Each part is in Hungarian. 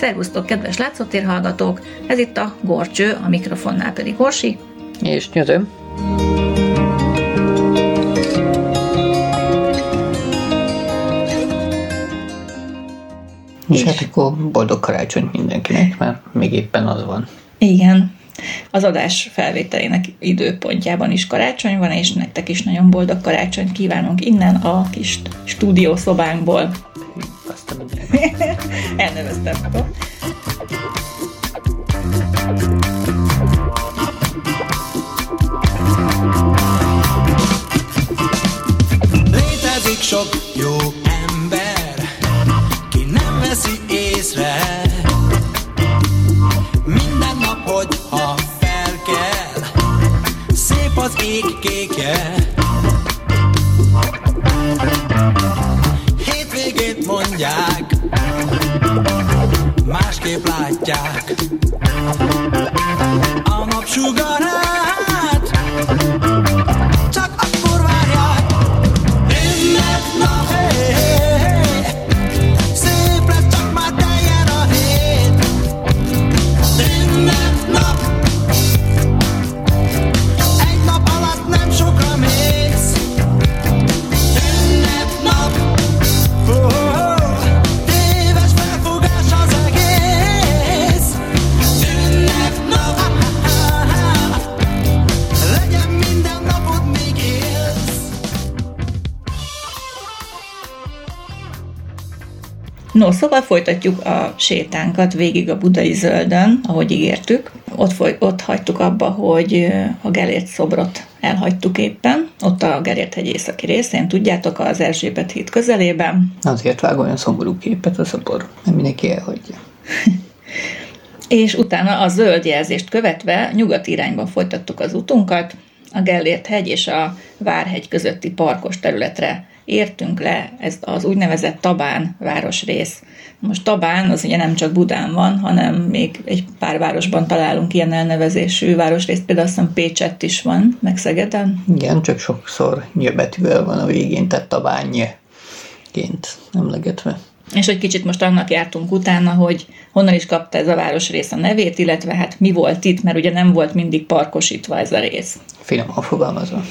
Szervusztok, kedves látszótér hallgatók! Ez itt a Gorcső, a mikrofonnál pedig Orsi. És nyödöm. És hát akkor boldog karácsonyt mindenkinek, mert még éppen az van. Igen, az adás felvételének időpontjában is karácsony van, és nektek is nagyon boldog karácsonyt kívánunk innen a kis stúdiószobánkból. Azt a Elneveztem. Létezik sok jó ég kékje. Hétvégét mondják, másképp látják. A napsugarát No, szóval folytatjuk a sétánkat végig a budai zöldön, ahogy ígértük. Ott, foly, ott hagytuk abba, hogy a Gellért szobrot elhagytuk éppen, ott a Gellért hegy északi részén, tudjátok, az Erzsébet híd közelében. Azért vág olyan szomorú képet a szapor, nem mindenki elhagyja. És utána a zöld jelzést követve nyugati irányba folytattuk az utunkat, a Gellért hegy és a Várhegy közötti parkos területre értünk le, ez az úgynevezett Tabán városrész. Most Tabán az ugye nem csak Budán van, hanem még egy pár városban találunk ilyen elnevezésű városrészt, például azt hiszem Pécsett is van, meg Szegeden. Igen, csak sokszor nyöbetűvel van a végén, tehát tabányként emlegetve. És egy kicsit most annak jártunk utána, hogy honnan is kapta ez a városrész a nevét, illetve hát mi volt itt, mert ugye nem volt mindig parkosítva ez a rész. Finoman fogalmazva.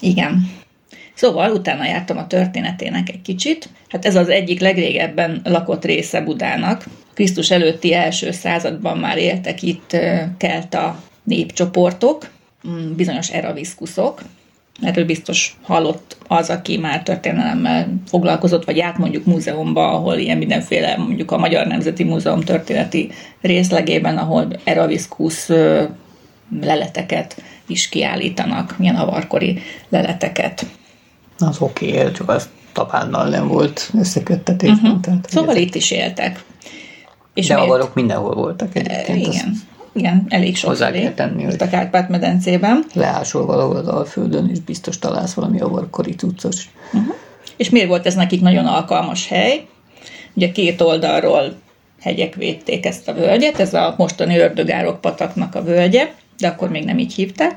Igen. Szóval utána jártam a történetének egy kicsit. Hát ez az egyik legrégebben lakott része Budának. Krisztus előtti első században már éltek itt kelta népcsoportok, mm, bizonyos eraviszkuszok. Erről biztos hallott az, aki már történelemmel foglalkozott, vagy járt mondjuk múzeumba, ahol ilyen mindenféle, mondjuk a Magyar Nemzeti Múzeum történeti részlegében, ahol eraviszkusz leleteket is kiállítanak, milyen avarkori leleteket. Az oké, okay, csak az tapánnal nem volt összeköttetés. Uh-huh. Tehát, Szóval ez- itt is éltek. És de miért? avarok mindenhol voltak E, egyébként. azt Igen, igen, elég sok Hozzá felé. kell tenni, hogy- a Kárpát-medencében. Leásol valahol az Alföldön, és biztos találsz valami avarkori cuccos. És miért volt ez nekik nagyon alkalmas hely? Ugye két oldalról hegyek védték ezt a völgyet, ez a mostani Ördögárok pataknak a völgye, de akkor még nem így hívták.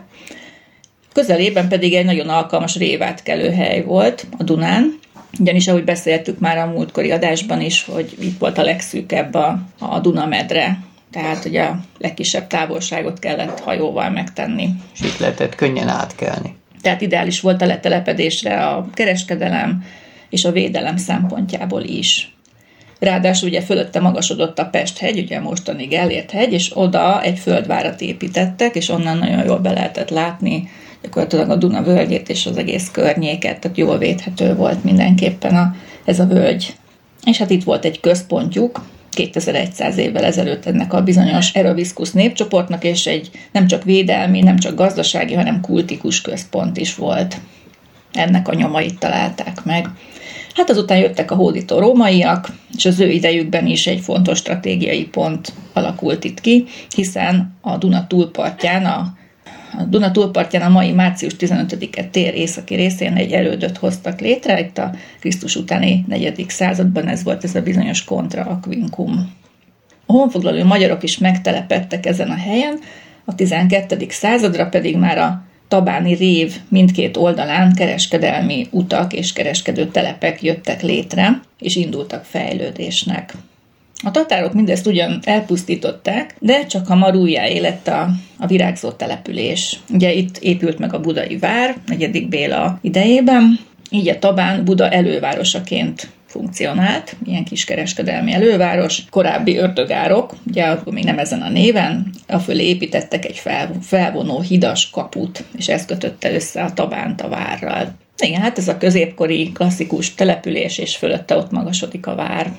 Közelében pedig egy nagyon alkalmas révátkelő hely volt a Dunán, ugyanis ahogy beszéltük már a múltkori adásban is, hogy itt volt a legszűkebb a, a Duna medre, tehát ugye a legkisebb távolságot kellett hajóval megtenni. És itt lehetett könnyen átkelni. Tehát ideális volt a letelepedésre a kereskedelem és a védelem szempontjából is. Ráadásul ugye fölötte magasodott a Pest-hegy, ugye mostani Gellért hegy, és oda egy földvárat építettek, és onnan nagyon jól be lehetett látni gyakorlatilag a Duna völgyét és az egész környéket, tehát jól védhető volt mindenképpen a, ez a völgy. És hát itt volt egy központjuk, 2100 évvel ezelőtt ennek a bizonyos Eroviszkusz népcsoportnak, és egy nem csak védelmi, nem csak gazdasági, hanem kultikus központ is volt. Ennek a nyomait találták meg. Hát azután jöttek a hódító rómaiak, és az ő idejükben is egy fontos stratégiai pont alakult itt ki, hiszen a Duna túlpartján, a, a Duna túlpartján a mai március 15-e tér északi részén egy erődöt hoztak létre, itt a Krisztus utáni 4. században ez volt ez a bizonyos kontra aquincum. A honfoglaló magyarok is megtelepedtek ezen a helyen, a 12. századra pedig már a Tabáni rév mindkét oldalán kereskedelmi utak és kereskedő telepek jöttek létre, és indultak fejlődésnek. A tatárok mindezt ugyan elpusztították, de csak hamar újjáélett a, a virágzó település. Ugye itt épült meg a budai vár, negyedik Béla idejében, így a Tabán Buda elővárosaként funkcionált, ilyen kiskereskedelmi előváros, korábbi ördögárok, ugye akkor még nem ezen a néven, a fölé építettek egy felvonó hidas kaput, és ez kötötte össze a Tabánt a várral. Igen, hát ez a középkori klasszikus település, és fölötte ott magasodik a vár.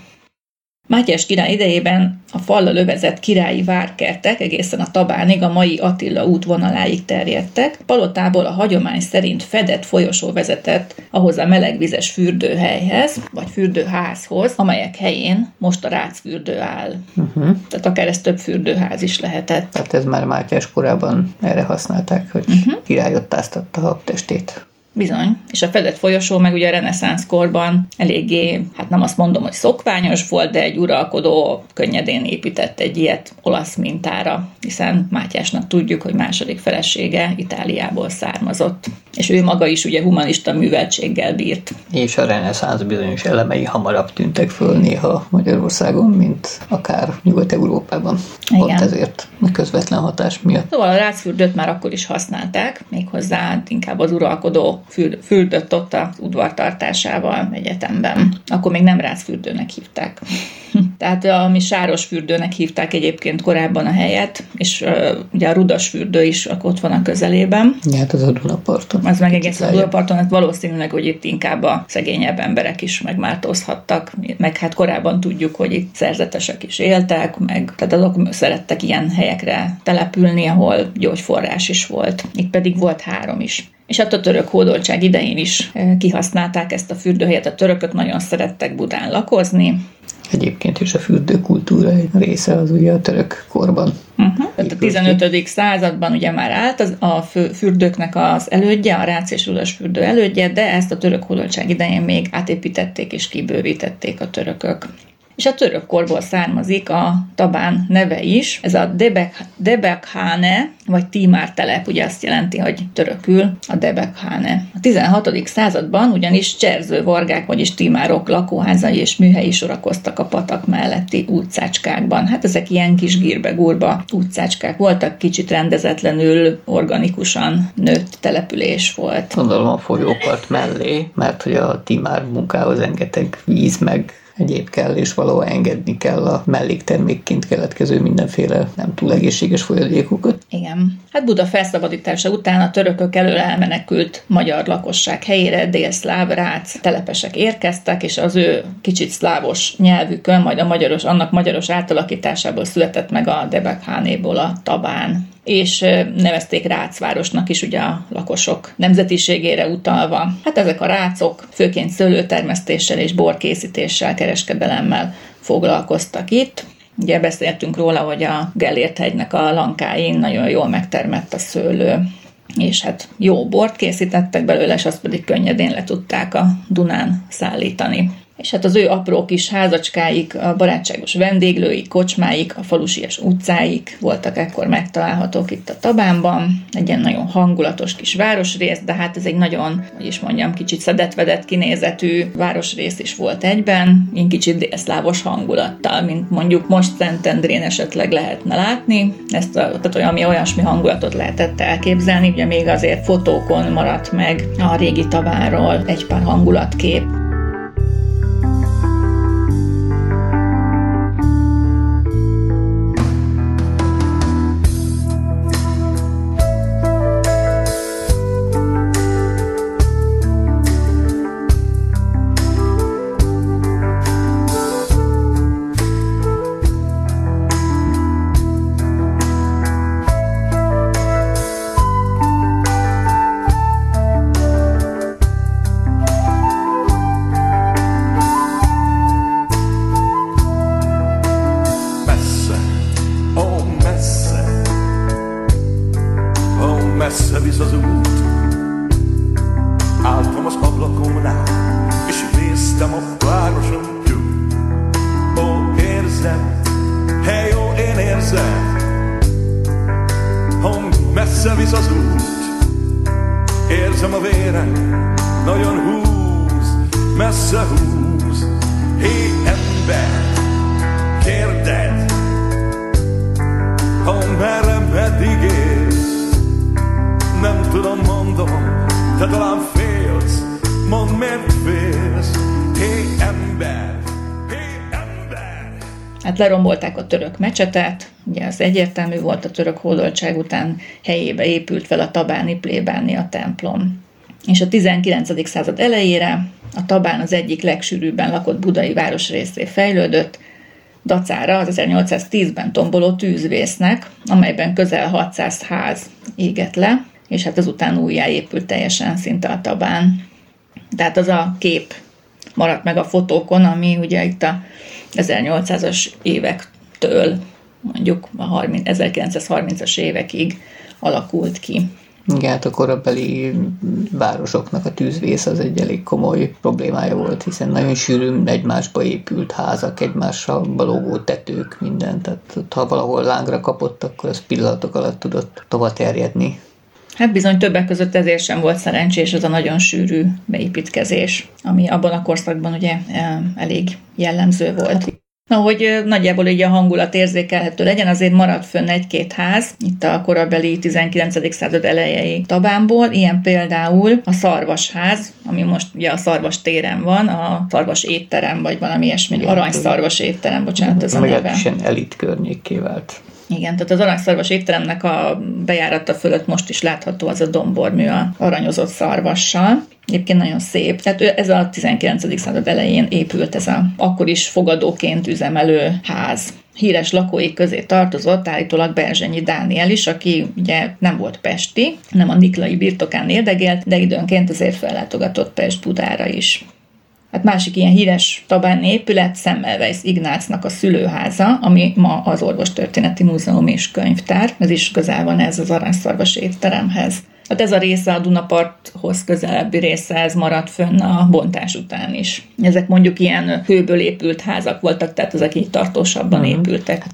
Mátyás király idejében a falla lövezett királyi várkertek egészen a Tabánig a mai Attila útvonaláig terjedtek. Palotából a hagyomány szerint fedett folyosó vezetett ahhoz a melegvizes fürdőhelyhez, vagy fürdőházhoz, amelyek helyén most a rácfürdő áll. Uh-huh. Tehát akár ez több fürdőház is lehetett. Tehát ez már Mátyás korában erre használták, hogy uh-huh. király ott áztatta a testét. Bizony. És a fedett folyosó meg ugye a reneszánsz korban eléggé, hát nem azt mondom, hogy szokványos volt, de egy uralkodó könnyedén épített egy ilyet olasz mintára, hiszen Mátyásnak tudjuk, hogy második felesége Itáliából származott. És ő maga is ugye humanista műveltséggel bírt. És a reneszánsz bizonyos elemei hamarabb tűntek föl néha Magyarországon, mint akár Nyugat-Európában. Igen. Pont ezért a közvetlen hatás miatt. Szóval a rácfürdőt már akkor is használták, méghozzá inkább az uralkodó fürdött ott az udvartartásával egyetemben. Akkor még nem rácfürdőnek hívták. Tehát ami sáros fürdőnek hívták egyébként korábban a helyet, és uh, ugye a rudas fürdő is ott van a közelében. Ja, hát az a Dunaparton. Az meg egész a Dunaparton, hát valószínűleg, hogy itt inkább a szegényebb emberek is megmártózhattak, meg hát korábban tudjuk, hogy itt szerzetesek is éltek, meg tehát azok szerettek ilyen helyekre települni, ahol gyógyforrás is volt. Itt pedig volt három is. És hát a török hódoltság idején is kihasználták ezt a fürdőhelyet. A törökök nagyon szerettek Budán lakozni. Egyébként is a fürdőkultúra egy része az ugye a török korban. Uh-huh. Tehát a 15. században ugye már állt az, a fürdőknek az elődje, a Rác és Rudas fürdő elődje, de ezt a török hódoltság idején még átépítették és kibővítették a törökök és a török korból származik a Tabán neve is. Ez a Debek, Debekhane, vagy Tímár telep, ugye azt jelenti, hogy törökül a Debekhane. A 16. században ugyanis cserző vargák, vagyis tímárok lakóházai és műhelyi sorakoztak a patak melletti utcácskákban. Hát ezek ilyen kis gírbe-gurba utcácskák voltak, kicsit rendezetlenül, organikusan nőtt település volt. Gondolom a folyópart mellé, mert hogy a tímár munkához rengeteg víz meg egyéb kell, és valahol engedni kell a melléktermékként keletkező mindenféle nem túl egészséges folyadékokat. Igen. Hát Buda felszabadítása után a törökök elől elmenekült magyar lakosság helyére délszláv rác telepesek érkeztek, és az ő kicsit szlávos nyelvükön, majd a magyaros, annak magyaros átalakításából született meg a Debekhánéból a Tabán és nevezték Rácvárosnak is ugye a lakosok nemzetiségére utalva. Hát ezek a rácok főként szőlőtermesztéssel és borkészítéssel, kereskedelemmel foglalkoztak itt. Ugye beszéltünk róla, hogy a Gellért hegynek a lankáin nagyon jól megtermett a szőlő és hát jó bort készítettek belőle, és azt pedig könnyedén le tudták a Dunán szállítani és hát az ő apró kis házacskáik, a barátságos vendéglőik, kocsmáik, a falusias utcáik voltak ekkor megtalálhatók itt a Tabánban. Egy ilyen nagyon hangulatos kis városrész, de hát ez egy nagyon, hogy is mondjam, kicsit szedetvedett kinézetű városrész is volt egyben, ilyen kicsit délszlávos hangulattal, mint mondjuk most Szentendrén esetleg lehetne látni. Ezt a, tehát olyan, ami olyasmi hangulatot lehetett elképzelni, ugye még azért fotókon maradt meg a régi taváról egy pár hangulatkép. Hát lerombolták a török mecsetet, ugye az egyértelmű volt a török hódoltság után helyébe épült fel a tabáni plébánia templom. És a 19. század elejére a Tabán az egyik legsűrűbben lakott budai városrészé fejlődött, dacára az 1810-ben tomboló tűzvésznek, amelyben közel 600 ház égett le, és hát azután újjáépült teljesen szinte a Tabán. Tehát az a kép maradt meg a fotókon, ami ugye itt a 1800-as évektől mondjuk a 30, 1930-as évekig alakult ki. Igen, hát a korabeli városoknak a tűzvész az egy elég komoly problémája volt, hiszen nagyon sűrűn egymásba épült házak, egymással balogó tetők, minden. Tehát ha valahol lángra kapott, akkor az pillanatok alatt tudott tovább terjedni. Hát bizony többek között ezért sem volt szerencsés ez a nagyon sűrű beépítkezés, ami abban a korszakban ugye elég jellemző volt. Na, hogy nagyjából így a hangulat érzékelhető legyen, azért maradt fönn egy-két ház, itt a korabeli 19. század elejei Tabánból, ilyen például a Szarvasház, ami most ugye a Szarvas téren van, a Szarvas étterem, vagy valami ilyesmi, aranyszarvas étterem, bocsánat, ez a neve. elit környéké vált. Igen, tehát az aranyszarvas étteremnek a bejárata fölött most is látható az a dombormű a aranyozott szarvassal. Egyébként nagyon szép. Tehát ez a 19. század elején épült ez a akkor is fogadóként üzemelő ház híres lakói közé tartozott állítólag Berzsenyi Dániel is, aki ugye nem volt pesti, nem a Niklai birtokán érdegélt, de időnként azért fellátogatott Pest Budára is. Hát másik ilyen híres tabáni épület Semmelweis Ignácnak a szülőháza, ami ma az Orvostörténeti Múzeum és Könyvtár. Ez is közel van ez az aranyszarvas étteremhez. Hát ez a része a Dunaparthoz közelebbi része, ez maradt fönn a bontás után is. Ezek mondjuk ilyen hőből épült házak voltak, tehát ezek így tartósabban uh-huh. épültek.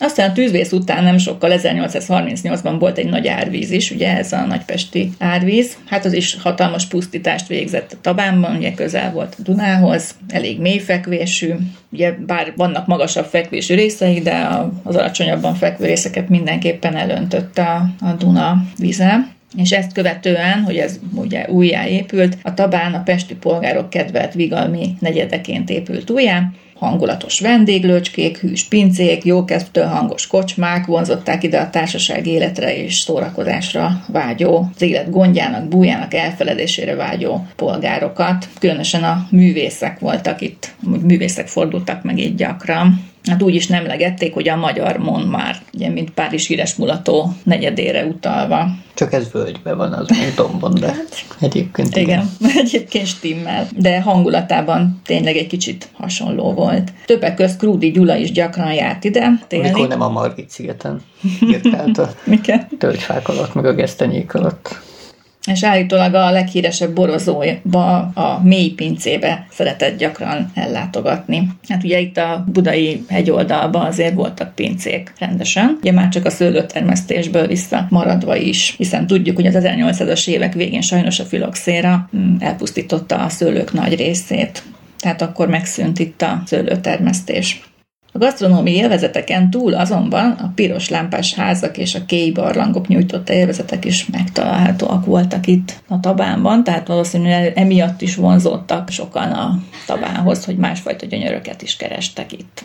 Aztán a tűzvész után nem sokkal 1838-ban volt egy nagy árvíz is, ugye ez a nagypesti árvíz. Hát az is hatalmas pusztítást végzett a Tabánban, ugye közel volt a Dunához, elég mély fekvésű, ugye bár vannak magasabb fekvésű részei, de az alacsonyabban fekvő részeket mindenképpen elöntötte a, a Duna vize. És ezt követően, hogy ez ugye újjáépült, a Tabán a pesti polgárok kedvelt vigalmi negyedeként épült újjá, hangulatos vendéglőcskék, hűs pincék, jókedvtől hangos kocsmák vonzották ide a társaság életre és szórakozásra vágyó, az élet gondjának, bújának elfeledésére vágyó polgárokat. Különösen a művészek voltak itt, művészek fordultak meg itt gyakran. Hát úgy is nem legették, hogy a magyar mond már, ugye, mint Párizs híres mulató negyedére utalva. Csak ez völgyben van az dombon, de hát, egyébként igen. igen. egyébként stimmel, de hangulatában tényleg egy kicsit hasonló volt. Többek közt Krúdi Gyula is gyakran járt ide télni. Mikor nem a Margit szigeten a tölgyfák alatt, meg a gesztenyék alatt és állítólag a leghíresebb borozóba, a mély pincébe szeretett gyakran ellátogatni. Hát ugye itt a budai hegyoldalban azért voltak pincék rendesen, ugye már csak a szőlőtermesztésből vissza maradva is, hiszen tudjuk, hogy az 1800-as évek végén sajnos a filoxéra mm, elpusztította a szőlők nagy részét. Tehát akkor megszűnt itt a szőlőtermesztés. A gasztronómiai élvezeteken túl azonban a piros lámpás házak és a kéi barlangok nyújtotta élvezetek is megtalálhatóak voltak itt a Tabánban, tehát valószínűleg emiatt is vonzódtak sokan a Tabánhoz, hogy másfajta gyönyöröket is kerestek itt.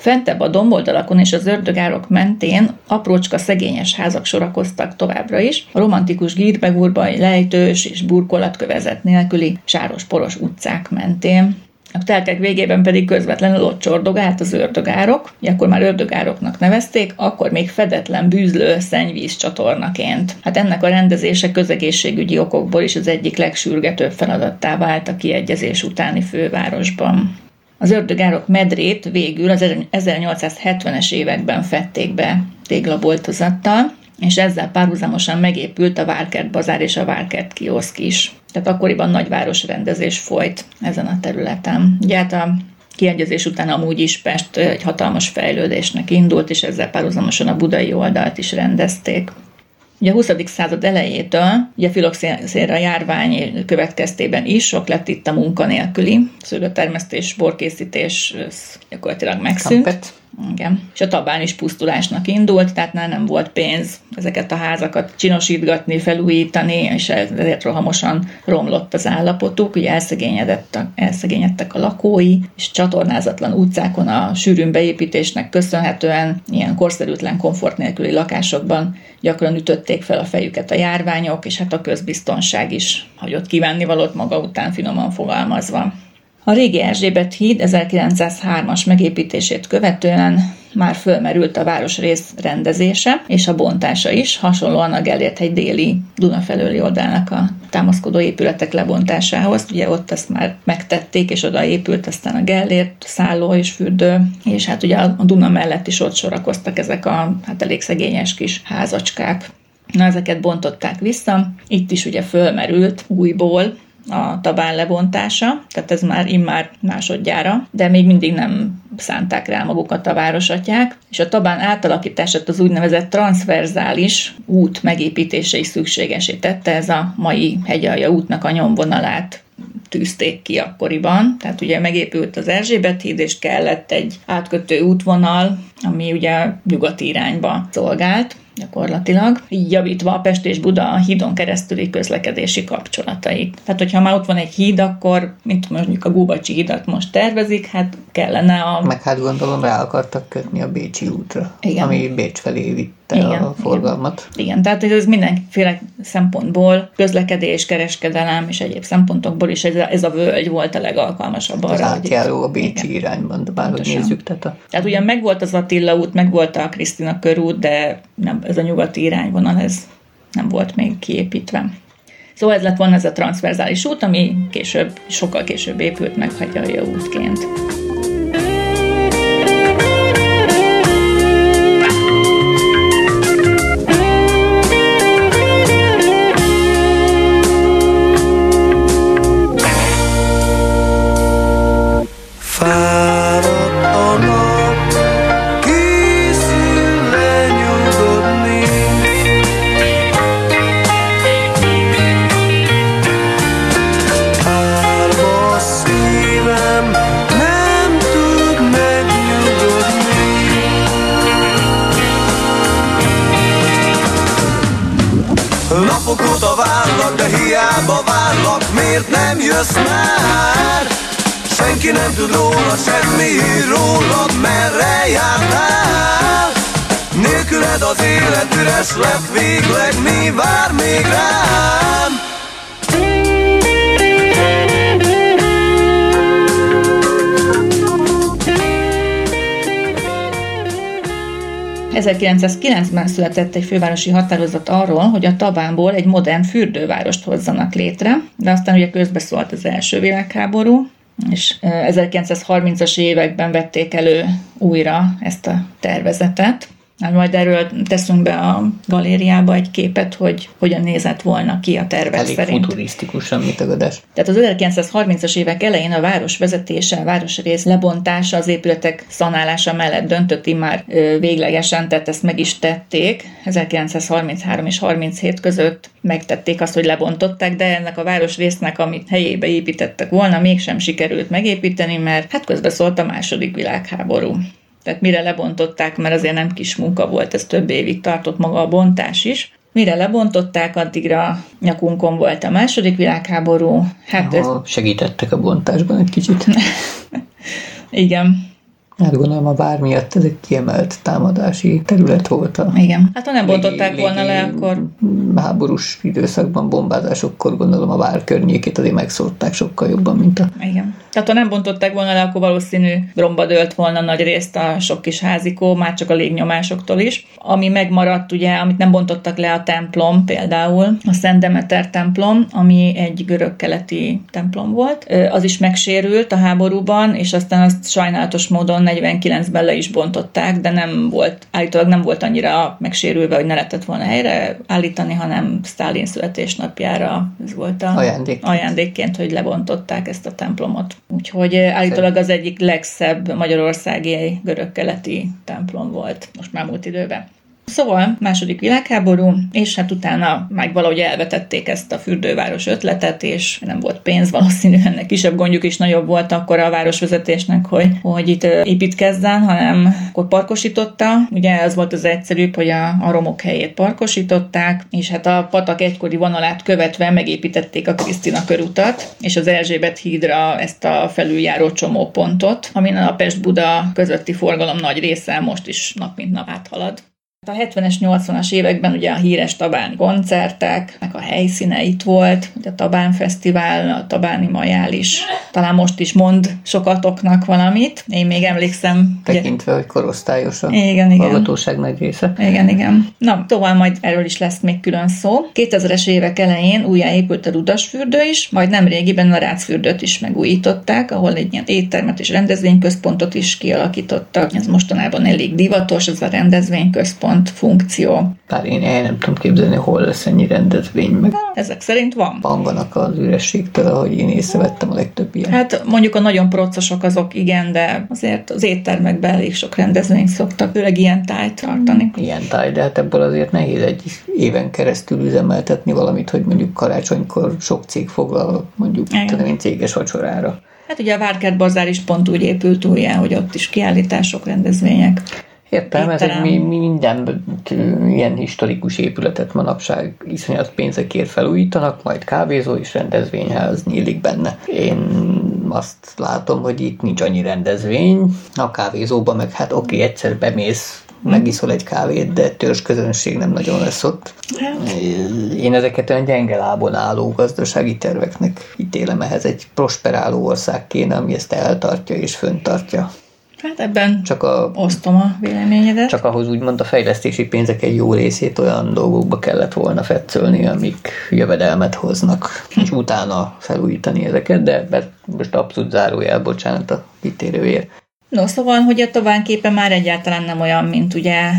Fentebb a domboldalakon és az ördögárok mentén aprócska szegényes házak sorakoztak továbbra is, a romantikus gírbegurbai, lejtős és burkolatkövezet nélküli sáros-poros utcák mentén. A telkek végében pedig közvetlenül ott csordogált az ördögárok, akkor már ördögároknak nevezték, akkor még fedetlen bűzlő szennyvíz csatornaként. Hát ennek a rendezése közegészségügyi okokból is az egyik legsürgetőbb feladattá vált a kiegyezés utáni fővárosban. Az ördögárok medrét végül az 1870-es években fették be téglaboltozattal, és ezzel párhuzamosan megépült a Várkert bazár és a Várkert kioszk is. Tehát akkoriban nagyváros rendezés folyt ezen a területen. Ugye hát a kiegyezés után amúgy is Pest egy hatalmas fejlődésnek indult, és ezzel párhuzamosan a budai oldalt is rendezték. Ugye a 20. század elejétől, ugye filoxéra járvány következtében is sok lett itt a munkanélküli, szőlőtermesztés, borkészítés gyakorlatilag megszűnt. Kampet. Igen. És a tabán is pusztulásnak indult, tehát már nem volt pénz ezeket a házakat csinosítgatni, felújítani, és ezért rohamosan romlott az állapotuk, ugye elszegényedett elszegényedtek a lakói, és csatornázatlan utcákon a sűrűn beépítésnek köszönhetően ilyen korszerűtlen komfort nélküli lakásokban gyakran ütötték fel a fejüket a járványok, és hát a közbiztonság is hagyott kívánni valót maga után finoman fogalmazva. A régi Erzsébet híd 1903-as megépítését követően már fölmerült a városrész rendezése és a bontása is, hasonlóan a Gellért-hegy déli Duna felőli oldalának a támaszkodó épületek lebontásához. Ugye ott ezt már megtették, és oda épült aztán a Gellért szálló és fürdő, és hát ugye a Duna mellett is ott sorakoztak ezek a hát elég szegényes kis házacskák. Na, ezeket bontották vissza. Itt is ugye fölmerült újból a tabán lebontása, tehát ez már immár másodjára, de még mindig nem szánták rá magukat a városatyák, és a tabán átalakítását az úgynevezett transzverzális út megépítése is szükségesé tette, ez a mai hegyalja útnak a nyomvonalát tűzték ki akkoriban. Tehát ugye megépült az Erzsébet híd, és kellett egy átkötő útvonal, ami ugye nyugati irányba szolgált gyakorlatilag, így javítva a Pest és Buda hídon keresztüli közlekedési kapcsolatait. Tehát, hogyha már ott van egy híd, akkor, mint mondjuk a Gubacsi hídat most tervezik, hát kellene a... Meg hát gondolom rá akartak kötni a Bécsi útra, Igen. ami Bécs felé vitte igen, a forgalmat. Igen. igen, tehát ez mindenféle szempontból, közlekedés, kereskedelem és egyéb szempontokból is ez a, ez a völgy volt a legalkalmasabb arra. Az átjáró a Bécsi igen. irányban, de bárhogy nézzük. Tehát, a... tehát ugyan megvolt az Attila út, megvolt a Krisztina körút, de nem, ez a nyugati irányvonal, ez nem volt még kiépítve. Szóval ez lett volna ez a transzverzális út, ami később, sokkal később épült meg Hagyarja útként. miért üres lett végleg, mi vár még rám? 1909-ben született egy fővárosi határozat arról, hogy a Tabánból egy modern fürdővárost hozzanak létre, de aztán ugye közbeszólt az első világháború, és 1930-as években vették elő újra ezt a tervezetet, majd erről teszünk be a galériába egy képet, hogy hogyan nézett volna ki a tervek Elég szerint. futurisztikusan, mit tagadás. Tehát az 1930-as évek elején a város vezetése, a városrész lebontása, az épületek szanálása mellett döntött már véglegesen, tehát ezt meg is tették. 1933 és 37 között megtették azt, hogy lebontották, de ennek a városrésznek, amit helyébe építettek volna, mégsem sikerült megépíteni, mert hát közbeszólt a második világháború. Tehát mire lebontották, mert azért nem kis munka volt, ez több évig tartott maga a bontás is. Mire lebontották, addigra nyakunkon volt a második világháború. Hát Aha, ez... Segítettek a bontásban egy kicsit. Igen. Hát gondolom a vár miatt ez egy kiemelt támadási terület volt. A Igen. Hát ha nem bontották légi, volna le, akkor... Háborús időszakban, bombázásokkor gondolom a vár környékét azért megszórták sokkal jobban, mint a... Igen. Tehát ha nem bontották volna le, akkor valószínű romba dőlt volna nagy részt a sok kis házikó, már csak a légnyomásoktól is. Ami megmaradt, ugye, amit nem bontottak le a templom például, a Szent Demeter templom, ami egy görög-keleti templom volt, az is megsérült a háborúban, és aztán azt sajnálatos módon 49-ben le is bontották, de nem volt, állítólag nem volt annyira megsérülve, hogy ne lehetett volna helyre állítani, hanem Stalin születésnapjára ez volt a ajándékként, ajándékként hogy lebontották ezt a templomot. Úgyhogy állítólag az egyik legszebb magyarországi görög-keleti templom volt most már múlt időben. Szóval második világháború, és hát utána meg valahogy elvetették ezt a fürdőváros ötletet, és nem volt pénz, valószínűleg ennek kisebb gondjuk is nagyobb volt akkor a városvezetésnek, hogy, hogy itt építkezzen, hanem akkor parkosította. Ugye ez volt az egyszerűbb, hogy a, a romok helyét parkosították, és hát a patak egykori vonalát követve megépítették a Krisztina körutat, és az Erzsébet hídra ezt a felüljáró csomópontot, amin a Pest-Buda közötti forgalom nagy része most is nap mint nap áthalad. A 70-es, 80-as években ugye a híres Tabán koncertek, meg a helyszíne itt volt, ugye a Tabán Fesztivál, a Tabáni Majál is. Talán most is mond sokatoknak valamit. Én még emlékszem. Tekintve, ugye... hogy korosztályos a igen, igen. hallgatóság nagy része. Igen, igen. Na, tovább majd erről is lesz még külön szó. 2000-es évek elején újjáépült a Rudasfürdő is, majd nem régiben a Rácfürdőt is megújították, ahol egy ilyen éttermet és rendezvényközpontot is kialakítottak. Ez mostanában elég divatos, ez a rendezvényközpont pont funkció. Bár én el nem tudom képzelni, hol lesz ennyi rendezvény, meg Ezek szerint van. vanganak az ürességtől, ahogy én észrevettem a legtöbb ilyen. Hát mondjuk a nagyon procosok azok igen, de azért az éttermekben elég sok rendezvényt szoktak, főleg ilyen tájt tartani. Ilyen táj, de hát ebből azért nehéz egy éven keresztül üzemeltetni valamit, hogy mondjuk karácsonykor sok cég foglal mondjuk tudom én, céges vacsorára. Hát ugye a Várkert Bazár is pont úgy épült újjá, hogy ott is kiállítások, rendezvények. Értem, ez mi, mi minden ilyen historikus épületet manapság iszonyat pénzekért felújítanak, majd kávézó és rendezvényház nyílik benne. Én azt látom, hogy itt nincs annyi rendezvény, a kávézóban meg hát oké, egyszer bemész, megiszol egy kávét, de törzs közönség nem nagyon lesz ott. Hát, Én ezeket olyan gyenge lábon álló gazdasági terveknek ítélem ehhez egy prosperáló ország kéne, ami ezt eltartja és föntartja. Hát ebben Csak a osztom a véleményedet. csak ahhoz úgymond a fejlesztési pénzek egy jó részét olyan dolgokba kellett volna fetszölni, amik jövedelmet hoznak, és utána felújítani ezeket, de be- most abszolút zárójel, bocsánat a kitérőért. No, szóval, hogy a továbbképe már egyáltalán nem olyan, mint ugye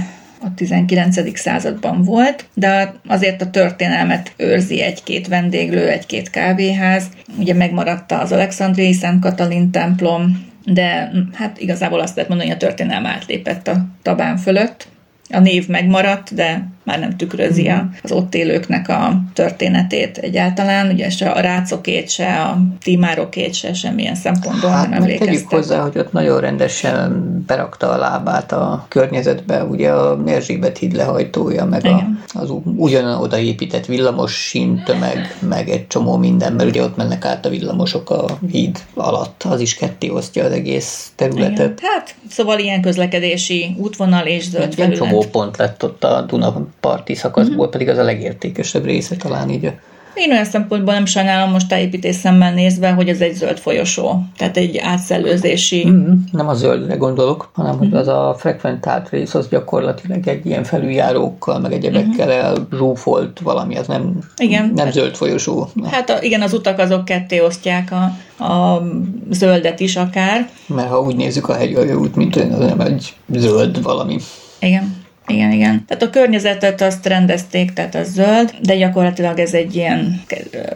a 19. században volt, de azért a történelmet őrzi egy-két vendéglő, egy-két kávéház. Ugye megmaradt az Alexandriai Szent Katalin templom, de mm, hát igazából azt lehet mondani, hogy a történelem átlépett a tabán fölött. A név megmaradt, de már nem tükrözi a- az ott élőknek a történetét egyáltalán. Ugye se a rácokét, se a tímárokét, se semmilyen szempontból Hát nem meg tegyük emlékeztek. hozzá, hogy ott nagyon rendesen berakta a lábát a környezetbe, ugye a Erzsébet híd lehajtója, meg a, Igen. az ugyanoda épített villamos síntömeg, meg egy csomó minden, mert ugye ott mennek át a villamosok a híd alatt, az is ketté osztja az egész területet. Igen. Hát, szóval ilyen közlekedési útvonal és zöld ilyen felület. csomó pont lett ott a Dunaparti szakaszból, Mhm. pedig az a legértékesebb része talán így Én olyan szempontból nem sajnálom most tájépítés szemmel nézve, hogy ez egy zöld folyosó. Tehát egy átszellőzési. Mm, nem a zöldre gondolok, hanem hogy az a frekventált rész az gyakorlatilag egy ilyen felüljárókkal, meg egyebekkel elzsúfolt valami, az nem. Igen. nem zöld folyosó. Hát a, igen, az utak azok ketté osztják a, a zöldet is akár. Mert ha úgy nézzük a hegyaljóút, mint olyan, az nem egy zöld valami. Igen. Igen, igen. Tehát a környezetet azt rendezték, tehát az zöld, de gyakorlatilag ez egy ilyen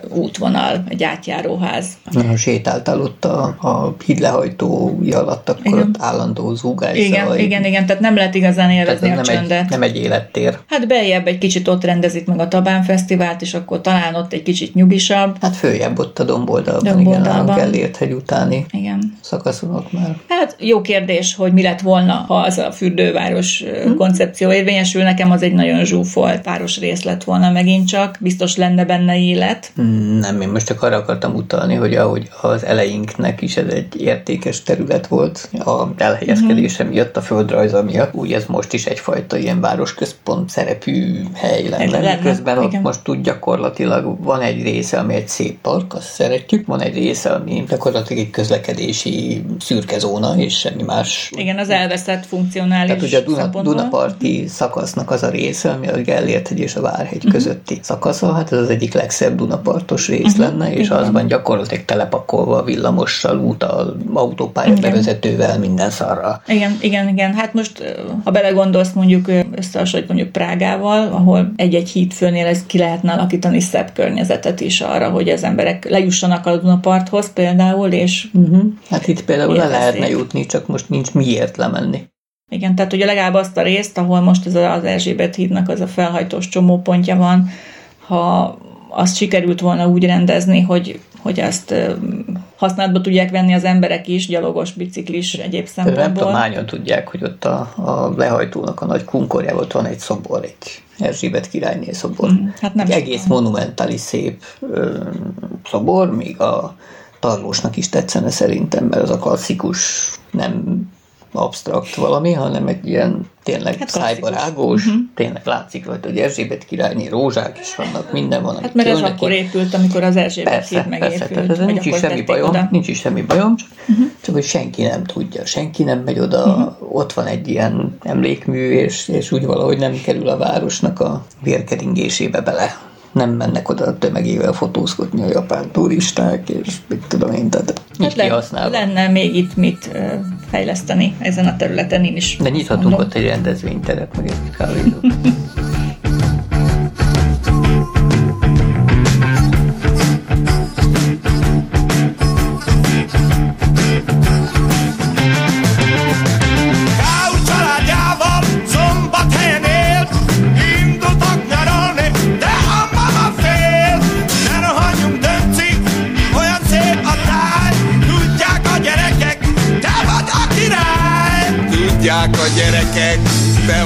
útvonal, egy átjáróház. Ha sétáltál ott a, a hídlehajtója alatt, akkor Igen. ott állandó zúgás. Igen, zaj. igen, igen, tehát nem lehet igazán Tehát élvezni ez a nem csöndet. egy, nem egy élettér. Hát beljebb egy kicsit ott rendezik meg a Tabán Fesztivált, és akkor talán ott egy kicsit nyugisabb. Hát följebb ott a domboldalban, igen, Domboldalban. a Gellért hegy utáni Igen. szakaszon ott már. Hát jó kérdés, hogy mi lett volna, ha az a fürdőváros hm. koncepció érvényesül. Nekem az egy nagyon zsúfolt városrész lett volna megint csak. Biztos lenne benne élet. Nem, én most csak arra akartam utalni, hogy ahogy az elejénknek is ez egy értékes terület volt, a elhelyezkedése Mhm. miatt, a földrajza miatt, úgy ez most is egyfajta ilyen városközpont szerepű hely lenne, Lenne, miközben ott igen. most úgy gyakorlatilag van egy része, ami egy szép park, azt szeretjük, van egy része, ami gyakorlatilag egy közlekedési szürke zóna, és semmi más. Igen, az elveszett funkcionális Tehát ugye a Duna, szempontból. Dunaparti szakasznak az a része, ami a Gellért-hegy és a Várhegy Mhm. közötti szakasza, hát ez az egyik legszebb Dunapartos rész lenne, és az van gyakorlatilag telepakolva a villamossal, úttal, autópálya Igen. bevezetővel, minden szarra. Igen, igen, igen. Hát most, ha belegondolsz mondjuk összehasonlít mondjuk Prágával, ahol egy-egy hídfőnél ez ki lehetne alakítani szebb környezetet is arra, hogy az emberek lejussanak a Dunaparthoz például, és Hát itt például le lehetne jutni, csak most nincs miért lemenni. Igen, tehát ugye legalább azt a részt, ahol most ez az Erzsébet hídnak az a felhajtós csomópontja van, ha azt sikerült volna úgy rendezni, hogy, hogy ezt használatba tudják venni az emberek is, gyalogos, biciklis, egyéb szempontból. Nem tudom, hányan tudják, hogy ott a, a lehajtónak a nagy kunkorjában ott van egy szobor, egy Erzsébet királyné szobor. Mm, hát nem egy egész monumentális szép ö, szobor, még a tarlósnak is tetszene szerintem, mert az a klasszikus, nem absztrakt valami, hanem egy ilyen tényleg hát szájbarágós, uh-huh. tényleg látszik rajta, hogy Erzsébet királyné rózsák is vannak, minden van. Hát mert ez neki. akkor épült, amikor az Erzsébet persze, híd megépült. Persze, persze, nincs is semmi bajom, oda. nincs is semmi bajom, csak, uh-huh. csak hogy senki nem tudja, senki nem megy oda, uh-huh. ott van egy ilyen emlékmű, és, és úgy valahogy nem kerül a városnak a vérkeringésébe bele nem mennek oda a tömegével fotózkodni a japán turisták, és mit tudom én, tehát hát le, lenne még itt mit fejleszteni ezen a területen, én is De nyithatunk mondom. ott egy rendezvényteret, meg egy kávézót.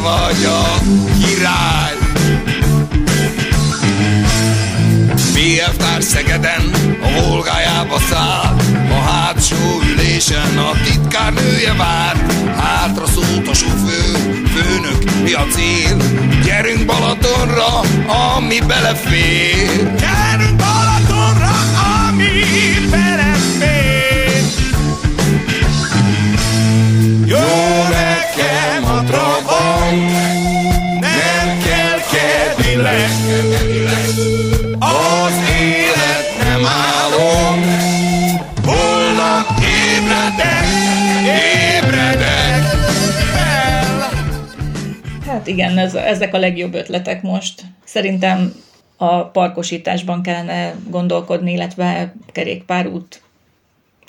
vagy a király. BF Szegeden, a Volgájába száll, a hátsó ülésen a titkárnője vár. Hátra szólt a sofőr, főnök, mi a cél? Gyerünk Balatonra, ami belefér. Gyerünk Ez, ezek a legjobb ötletek most. Szerintem a parkosításban kellene gondolkodni, illetve kerékpárút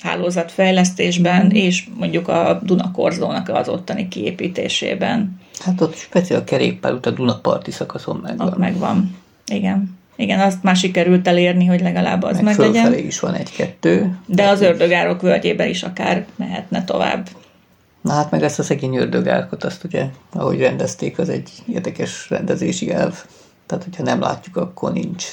hálózatfejlesztésben, és mondjuk a Dunakorzónak az ottani kiépítésében. Hát ott speciál a kerékpárút a Dunaparti szakaszon megvan. Ott megvan, igen. Igen, azt már sikerült elérni, hogy legalább az meg, meg legyen. is van egy-kettő. De az ördögárok völgyébe is akár mehetne tovább. Na hát meg ezt a szegény ördögárkot, azt ugye, ahogy rendezték, az egy érdekes rendezési elv. Tehát, hogyha nem látjuk, akkor nincs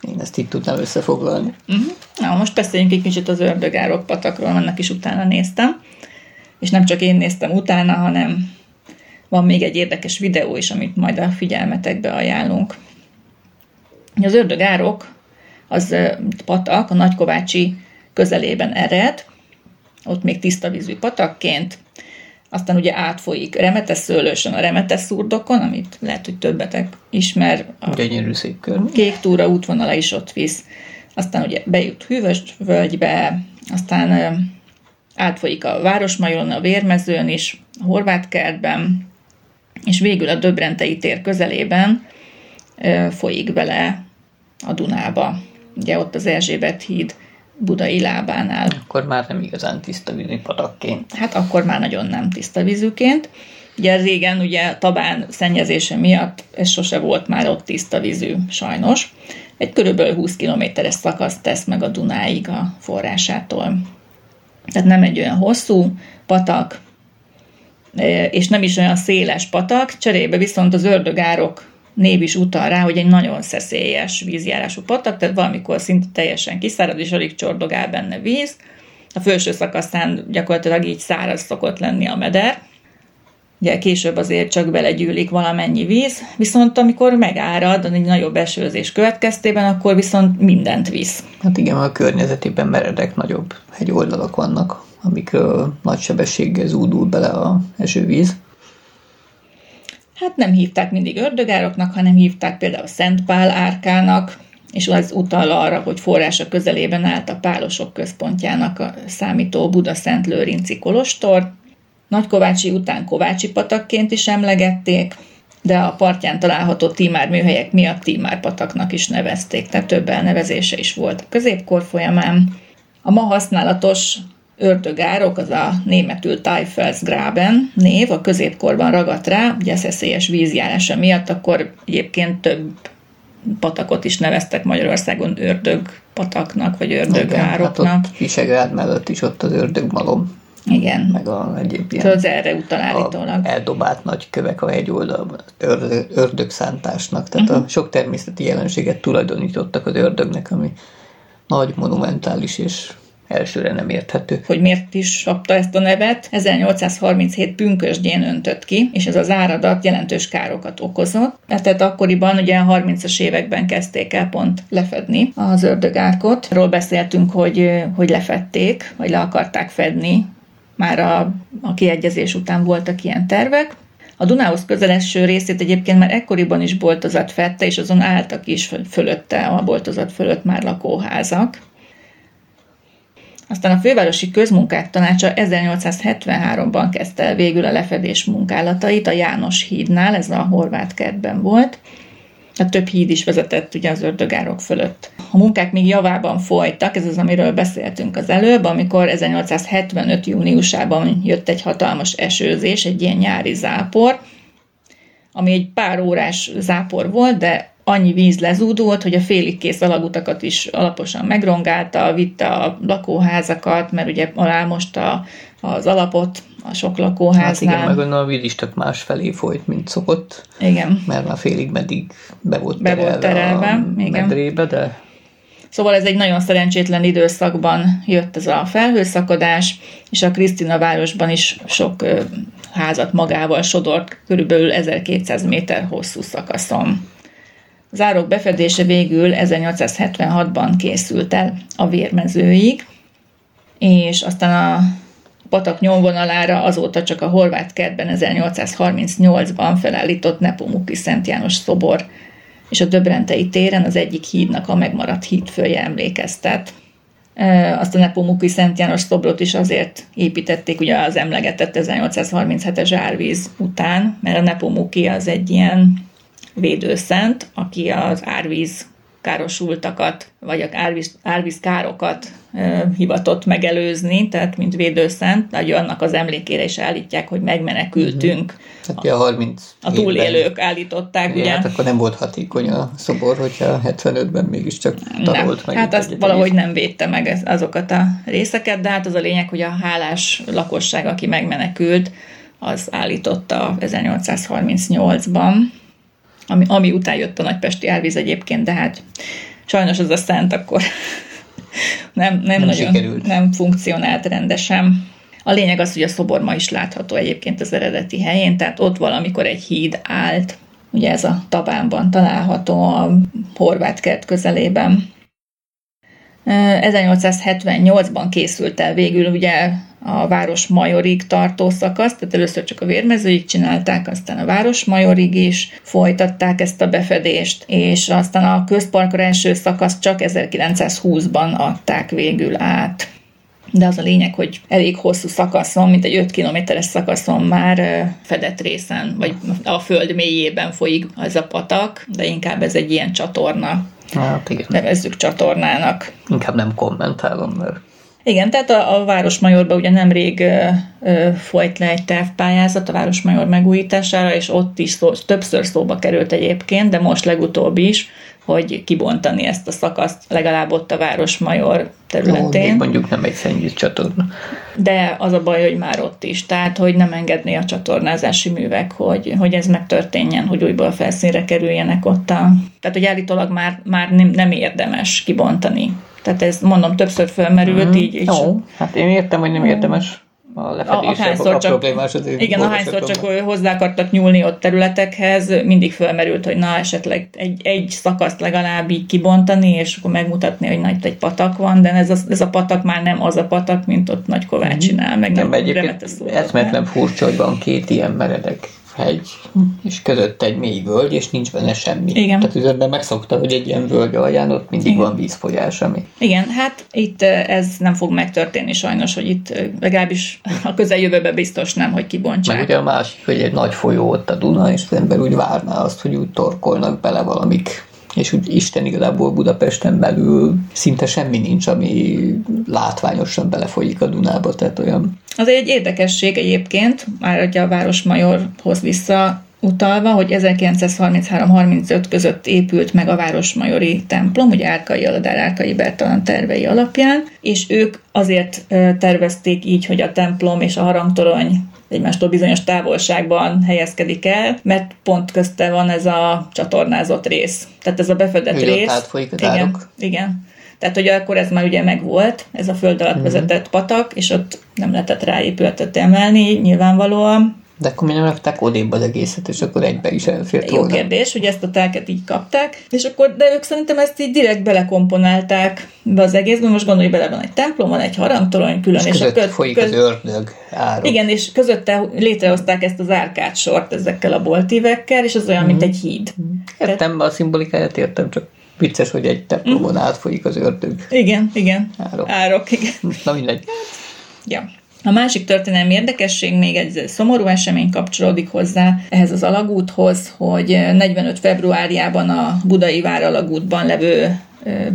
én ezt itt tudnám összefoglalni. Uh-huh. Na, most beszéljünk egy kicsit az ördögárok patakról, annak is utána néztem. És nem csak én néztem utána, hanem van még egy érdekes videó is, amit majd a figyelmetekbe ajánlunk. Az ördögárok, az patak a Nagykovácsi közelében ered, ott még tiszta vízű patakként, aztán ugye átfolyik Remeteszőlősön a Remeteszurdokon, amit lehet, hogy többetek ismer. A Gyönyörű szép kör. Kék túra útvonala is ott visz. Aztán ugye bejut Hűvös völgybe, aztán átfolyik a Városmajon, a Vérmezőn is, a Horváth kertben, és végül a Döbrentei tér közelében folyik bele a Dunába. Ugye ott az Erzsébet híd budai lábánál. Akkor már nem igazán tiszta vízű patakként. Hát akkor már nagyon nem tiszta vízűként. Ugye régen ugye Tabán szennyezése miatt ez sose volt már ott tiszta vízű, sajnos. Egy körülbelül 20 kilométeres szakaszt tesz meg a Dunáig a forrásától. Tehát nem egy olyan hosszú patak, és nem is olyan széles patak, cserébe viszont az ördögárok név is utal rá, hogy egy nagyon szeszélyes vízjárású patak, tehát valamikor szinte teljesen kiszárad, és alig csordogál benne víz. A felső szakaszán gyakorlatilag így száraz szokott lenni a meder, ugye később azért csak belegyűlik valamennyi víz, viszont amikor megárad egy nagyobb esőzés következtében, akkor viszont mindent visz. Hát igen, a környezetében meredek nagyobb hegyoldalak vannak, amik uh, nagy sebességgel zúdul bele a esővíz hát nem hívták mindig ördögároknak, hanem hívták például Szent Pál árkának, és az utal arra, hogy forrása közelében állt a pálosok központjának a számító Buda-Szent Lőrinci Kolostor. Nagykovácsi után Kovácsi patakként is emlegették, de a partján található Tímár műhelyek miatt Tímár pataknak is nevezték, tehát több elnevezése is volt a középkor folyamán. A ma használatos ördögárok, az a németül Teufelsgraben név, a középkorban ragadt rá, ugye szeszélyes vízjárása miatt, akkor egyébként több patakot is neveztek Magyarországon ördög pataknak, vagy ördögároknak. Hát ott Visegrád mellett is ott az ördögmalom. Igen. Meg a egyéb ilyen az erre utal állítólag. eldobált nagy kövek a hegyoldalban, ördög, ördögszántásnak. Tehát uh-huh. a sok természeti jelenséget tulajdonítottak az ördögnek, ami nagy, monumentális és elsőre nem érthető. hogy miért is kapta ezt a nevet. 1837 pünkösdjén öntött ki, és ez az áradat jelentős károkat okozott. Tehát akkoriban, ugye a 30-as években kezdték el pont lefedni az ördögárkot. Arról beszéltünk, hogy, hogy lefették, vagy le akarták fedni. Már a, a kiegyezés után voltak ilyen tervek. A Dunához közeleső részét egyébként már ekkoriban is boltozat fette, és azon álltak is fölötte, a boltozat fölött már lakóházak. Aztán a fővárosi közmunkák tanácsa 1873-ban kezdte el végül a lefedés munkálatait a János hídnál, ez a horvát kertben volt. A több híd is vezetett ugye az ördögárok fölött. A munkák még javában folytak, ez az, amiről beszéltünk az előbb, amikor 1875. júniusában jött egy hatalmas esőzés, egy ilyen nyári zápor, ami egy pár órás zápor volt, de annyi víz lezúdult, hogy a félig kész alagutakat is alaposan megrongálta, vitte a lakóházakat, mert ugye alámosta az alapot a sok Hát lakóháznál. igen, meg a víz is tök más felé folyt, mint szokott, igen. mert már félig meddig be volt Be volt terelve, a igen. medrébe, de Szóval ez egy nagyon szerencsétlen időszakban jött ez a felhőszakadás, és a Krisztina városban is sok házat magával sodort, körülbelül 1200 méter hosszú szakaszon. Az árok befedése végül 1876-ban készült el a vérmezőig, és aztán a patak nyomvonalára azóta csak a horvát kertben 1838-ban felállított Nepomuki Szent János szobor és a Döbrentei téren az egyik hídnak a megmaradt hídfője emlékeztet. Azt a Nepomuki Szent János szobrot is azért építették ugye az emlegetett 1837-es árvíz után, mert a Nepomuki az egy ilyen védőszent, aki az árvíz károsultakat, vagy a árvíz, árvíz károkat e, hivatott megelőzni, tehát mint védőszent, nagy annak az emlékére is állítják, hogy megmenekültünk. hát ugye a 30 A túlélők állították, ugye? hát akkor nem volt hatékony a szobor, hogyha 75-ben mégiscsak Nem. tarolt meg. Hát azt valahogy nem védte meg ez- azokat a részeket, de hát az a lényeg, hogy a hálás lakosság, aki megmenekült, az állította 1838-ban, ami, ami után jött a nagypesti árvíz egyébként, de hát sajnos az a szent akkor nem, nem, Nem nagyon sikerült. nem funkcionált rendesen. A lényeg az, hogy a szobor ma is látható egyébként az eredeti helyén, tehát ott valamikor egy híd állt, ugye ez a Tabánban található a horvát kert közelében. 1878-ban készült el végül ugye a város majorig tartó szakasz, tehát először csak a vérmezőig csinálták, aztán a város majorig is folytatták ezt a befedést, és aztán a közparkra első szakasz csak 1920-ban adták végül át. De az a lényeg, hogy elég hosszú szakaszon, mint egy 5 kilométeres szakaszon már fedett részen, vagy a föld mélyében folyik ez a patak, de inkább ez egy ilyen csatorna, Hát igen, nevezzük csatornának. inkább nem kommentálom, mert Igen, tehát a, a Városmajorban ugye nemrég ö, ö, folyt le egy tervpályázat a Városmajor megújítására, és ott is szó, többször szóba került egyébként, de most legutóbb is, hogy kibontani ezt a szakaszt legalább ott a Városmajor területén. még mondjuk nem egy szennyvíz csatorna. De az a baj, hogy már ott is, tehát hogy nem engedné a csatornázási művek, hogy, hogy ez megtörténjen, hogy újból felszínre kerüljenek ott a... Tehát, hogy állítólag már, már nem, nem érdemes kibontani. Tehát ez mondom, többször fölmerült, így, így Jó, hát én értem, hogy nem érdemes a ahányszor a csak, problémás azért igen, ahányszor csak hozzá akartak nyúlni ott területekhez, mindig fölmerült, hogy na esetleg egy, egy szakaszt legalább így kibontani, és akkor megmutatni, hogy nagy egy patak van, de ez a, ez a patak már nem az a patak, mint ott Nagy Kovácsinál, meg Nem, nem egyébként eszmetlen furcsa, hogy van két ilyen meredek hegy, és között egy mély völgy, és nincs benne semmi. Igen. Tehát üzletben megszokta, hogy egy ilyen völgy alján ott mindig Igen. van vízfolyás, ami Igen, hát itt ez nem fog megtörténni sajnos, hogy itt legalábbis a közeljövőben biztos nem, hogy Meg kibontsák. ugye a másik, hogy egy nagy folyó ott a Duna, és az ember úgy várná azt, hogy úgy torkolnak bele valamik És úgy Isten igazából Budapesten belül szinte semmi nincs, ami látványosan belefolyik a Dunába, tehát olyan... Az egy érdekesség egyébként, már hogy a Városmajorhoz vissza utalva, hogy 1933-35 között épült meg a Városmajori templom, ugye Árkai Aladár Árkai Bertalan tervei alapján, és ők azért tervezték így, hogy a templom és a harangtorony egymástól bizonyos távolságban helyezkedik el, mert pont közte van ez a csatornázott rész. Tehát ez a befedett ott rész. átfolyik az igen, árok. igen. Tehát, hogy akkor ez már ugye megvolt, ez a föld alatt vezetett patak, és ott nem lehetett rá épületet emelni, nyilvánvalóan. De akkor mi nem rakták odébb az egészet, és akkor egybe is elfért Jó volna. kérdés, hogy ezt a telket így kapták, és akkor, de ők szerintem ezt így direkt belekomponálták be az egészbe, most gondolj bele, van egy templom, van egy harangtorony külön, És és, között köz- folyik köz- az ördög árok. Igen, és közötte létrehozták ezt az árkádsort ezekkel a boltívekkel, és az olyan, mint egy híd. Értem, a szimbolikáját értem, csak vicces, hogy egy templomon átfolyik az ördög. Igen, igen. Árok. Árok, igen. Na mindegy. Ja. A másik történelmi érdekesség, még egy szomorú esemény kapcsolódik hozzá ehhez az alagúthoz, hogy 45. februárjában a budai váralagútban levő ö,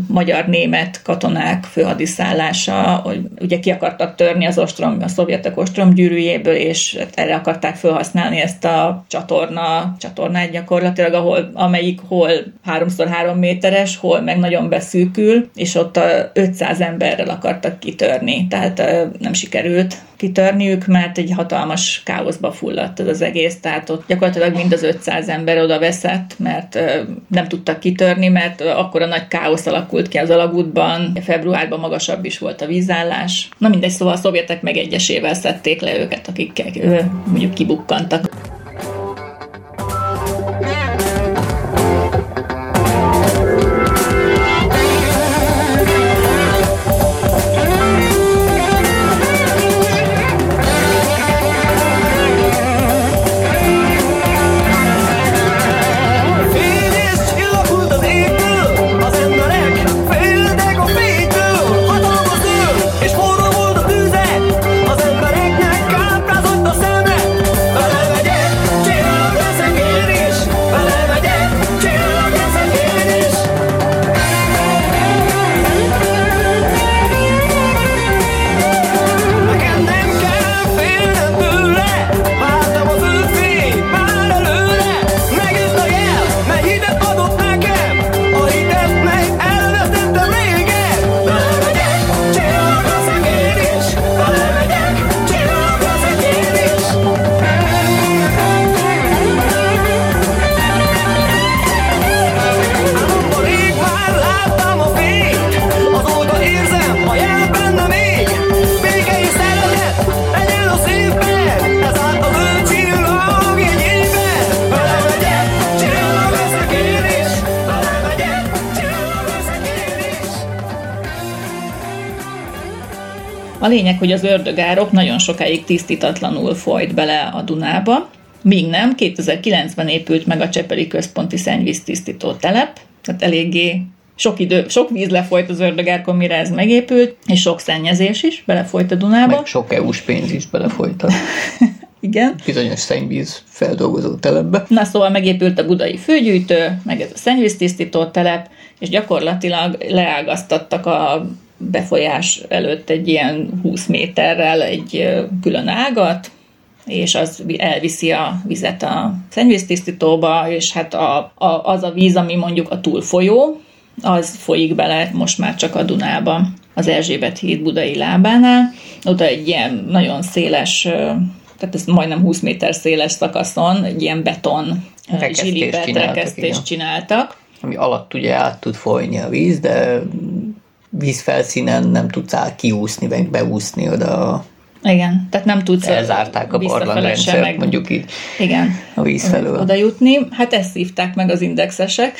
magyar-német katonák főhadiszállása, hogy ugye ki akartak törni az ostrom, a szovjetek ostromgyűrűjéből, és erre akarták felhasználni ezt a csatorna, csatornát gyakorlatilag, ahol, amelyik hol 3x3 méteres, hol meg nagyon beszűkül, és ott a 500 emberrel akartak kitörni, tehát nem sikerült kitörniük, mert egy hatalmas káoszba fulladt ez az egész, tehát ott gyakorlatilag mind az 500 ember oda veszett, mert nem tudtak kitörni, mert akkor a nagy káosz alakult ki az alagútban, februárban magasabb is volt a vízállás. Na mindegy, szóval a szovjetek meg egyesével szedték le őket, akik mondjuk kibukkantak. Lényeg, hogy az ördögárok nagyon sokáig tisztítatlanul folyt bele a Dunába, míg nem, 2009-ben épült meg a Csepeli Központi Szennyvíztisztító telep, tehát eléggé sok idő, sok víz lefolyt az ördögárkon, mire ez megépült, és sok szennyezés is belefolyt a Dunába. Meg sok EU-s pénz is belefolyt Igen. bizonyos szennyvíz feldolgozó telepbe. Na szóval megépült a budai főgyűjtő, meg ez a szennyvíztisztító telep, és gyakorlatilag leágaztattak a befolyás előtt egy ilyen 20 méterrel egy külön ágat, és az vi- elviszi a vizet a szennyvíztisztítóba, és hát a, a, az a víz, ami mondjuk a túlfolyó, az folyik bele most már csak a Dunába, az Erzsébet híd budai lábánál. Oda egy ilyen nagyon széles, tehát ez majdnem 20 méter széles szakaszon, egy ilyen beton Rekesztést zsilibet csináltak, igen. csináltak. Ami alatt ugye át tud folyni a víz, de vízfelszínen nem tudsz át kiúszni, meg beúszni oda. Igen, tehát nem tudsz Elzárták a barlangrendszert, meg- mondjuk így Igen. a víz felől Oda jutni. Hát ezt szívták meg az indexesek,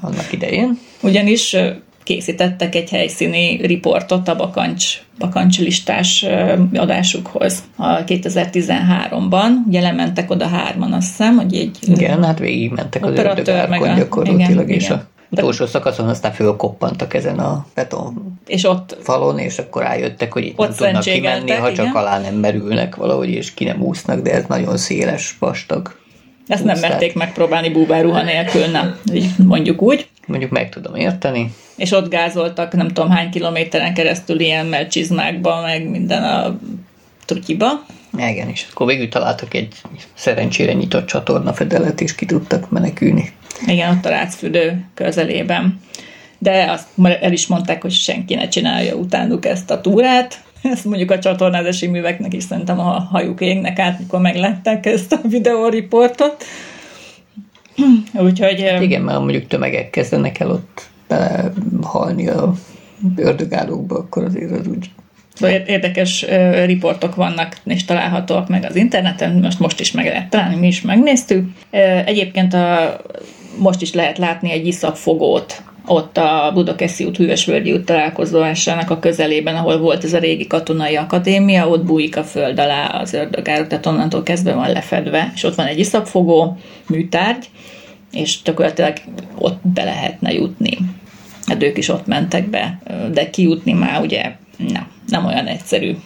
annak idején. ugyanis készítettek egy helyszíni riportot a bakancs, bakancs listás ö, adásukhoz a 2013-ban. Ugye lementek oda hárman, azt hiszem, hogy egy Igen, hát végigmentek az Operatőr, meg a- gyakorlatilag, igen, és igen. a utolsó szakaszon aztán fölkoppantak ezen a beton és ott falon, és akkor rájöttek, hogy itt Ott nem tudnak kimenni, ha csak igen. alá nem merülnek valahogy, és ki nem úsznak, de ez nagyon széles, vastag. Ezt nem pusztát. merték megpróbálni búváruha nélkül, nem, mondjuk úgy. Mondjuk meg tudom érteni. És ott gázoltak nem tudom hány kilométeren keresztül ilyen melcsizmákba, meg minden a trutyiba. Igen, és akkor végül találtak egy szerencsére nyitott csatornafedelet, és ki tudtak menekülni. Igen, ott a rácfürdő közelében. De azt el is mondták, hogy senki ne csinálja utánuk ezt a túrát. Ezt mondjuk a csatornázási műveknek is szerintem a hajuk égnek át, mikor meglátták ezt a videóriportot. Úgyhogy eh, Igen, mert mondjuk tömegek kezdenek el ott belehalni a ördögálókba, akkor azért az úgy érdekes ö, riportok vannak és találhatóak meg az interneten, most most is meg lehet találni, mi is megnéztük. Egyébként a, most is lehet látni egy iszapfogót ott a Budakeszi út, Hűvösvölgyi út találkozóásának a közelében, ahol volt ez a régi katonai akadémia, ott bújik a föld alá az ördögárok, tehát onnantól kezdve van lefedve, és ott van egy iszapfogó műtárgy, és gyakorlatilag ott be lehetne jutni. Hát ők is ott mentek be, de kijutni már ugye nem, nem olyan egyszerű.